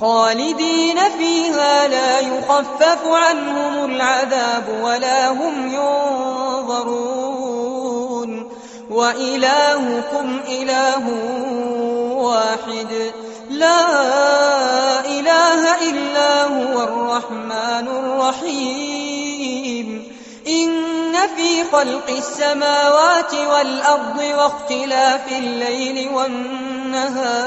خالدين فيها لا يخفف عنهم العذاب ولا هم ينظرون. وإلهكم إله واحد. لا إله إلا هو الرحمن الرحيم. إن في خلق السماوات والأرض واختلاف الليل والنهار.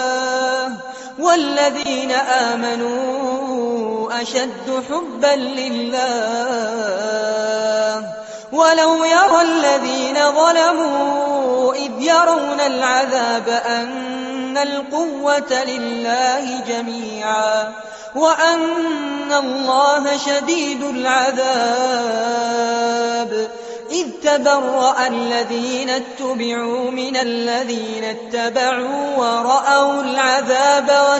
والذين آمنوا أشد حبا لله. ولو يرى الذين ظلموا إذ يرون العذاب أن القوة لله جميعا وأن الله شديد العذاب. إذ تبرأ الذين اتبعوا من الذين اتبعوا ورأوا العذاب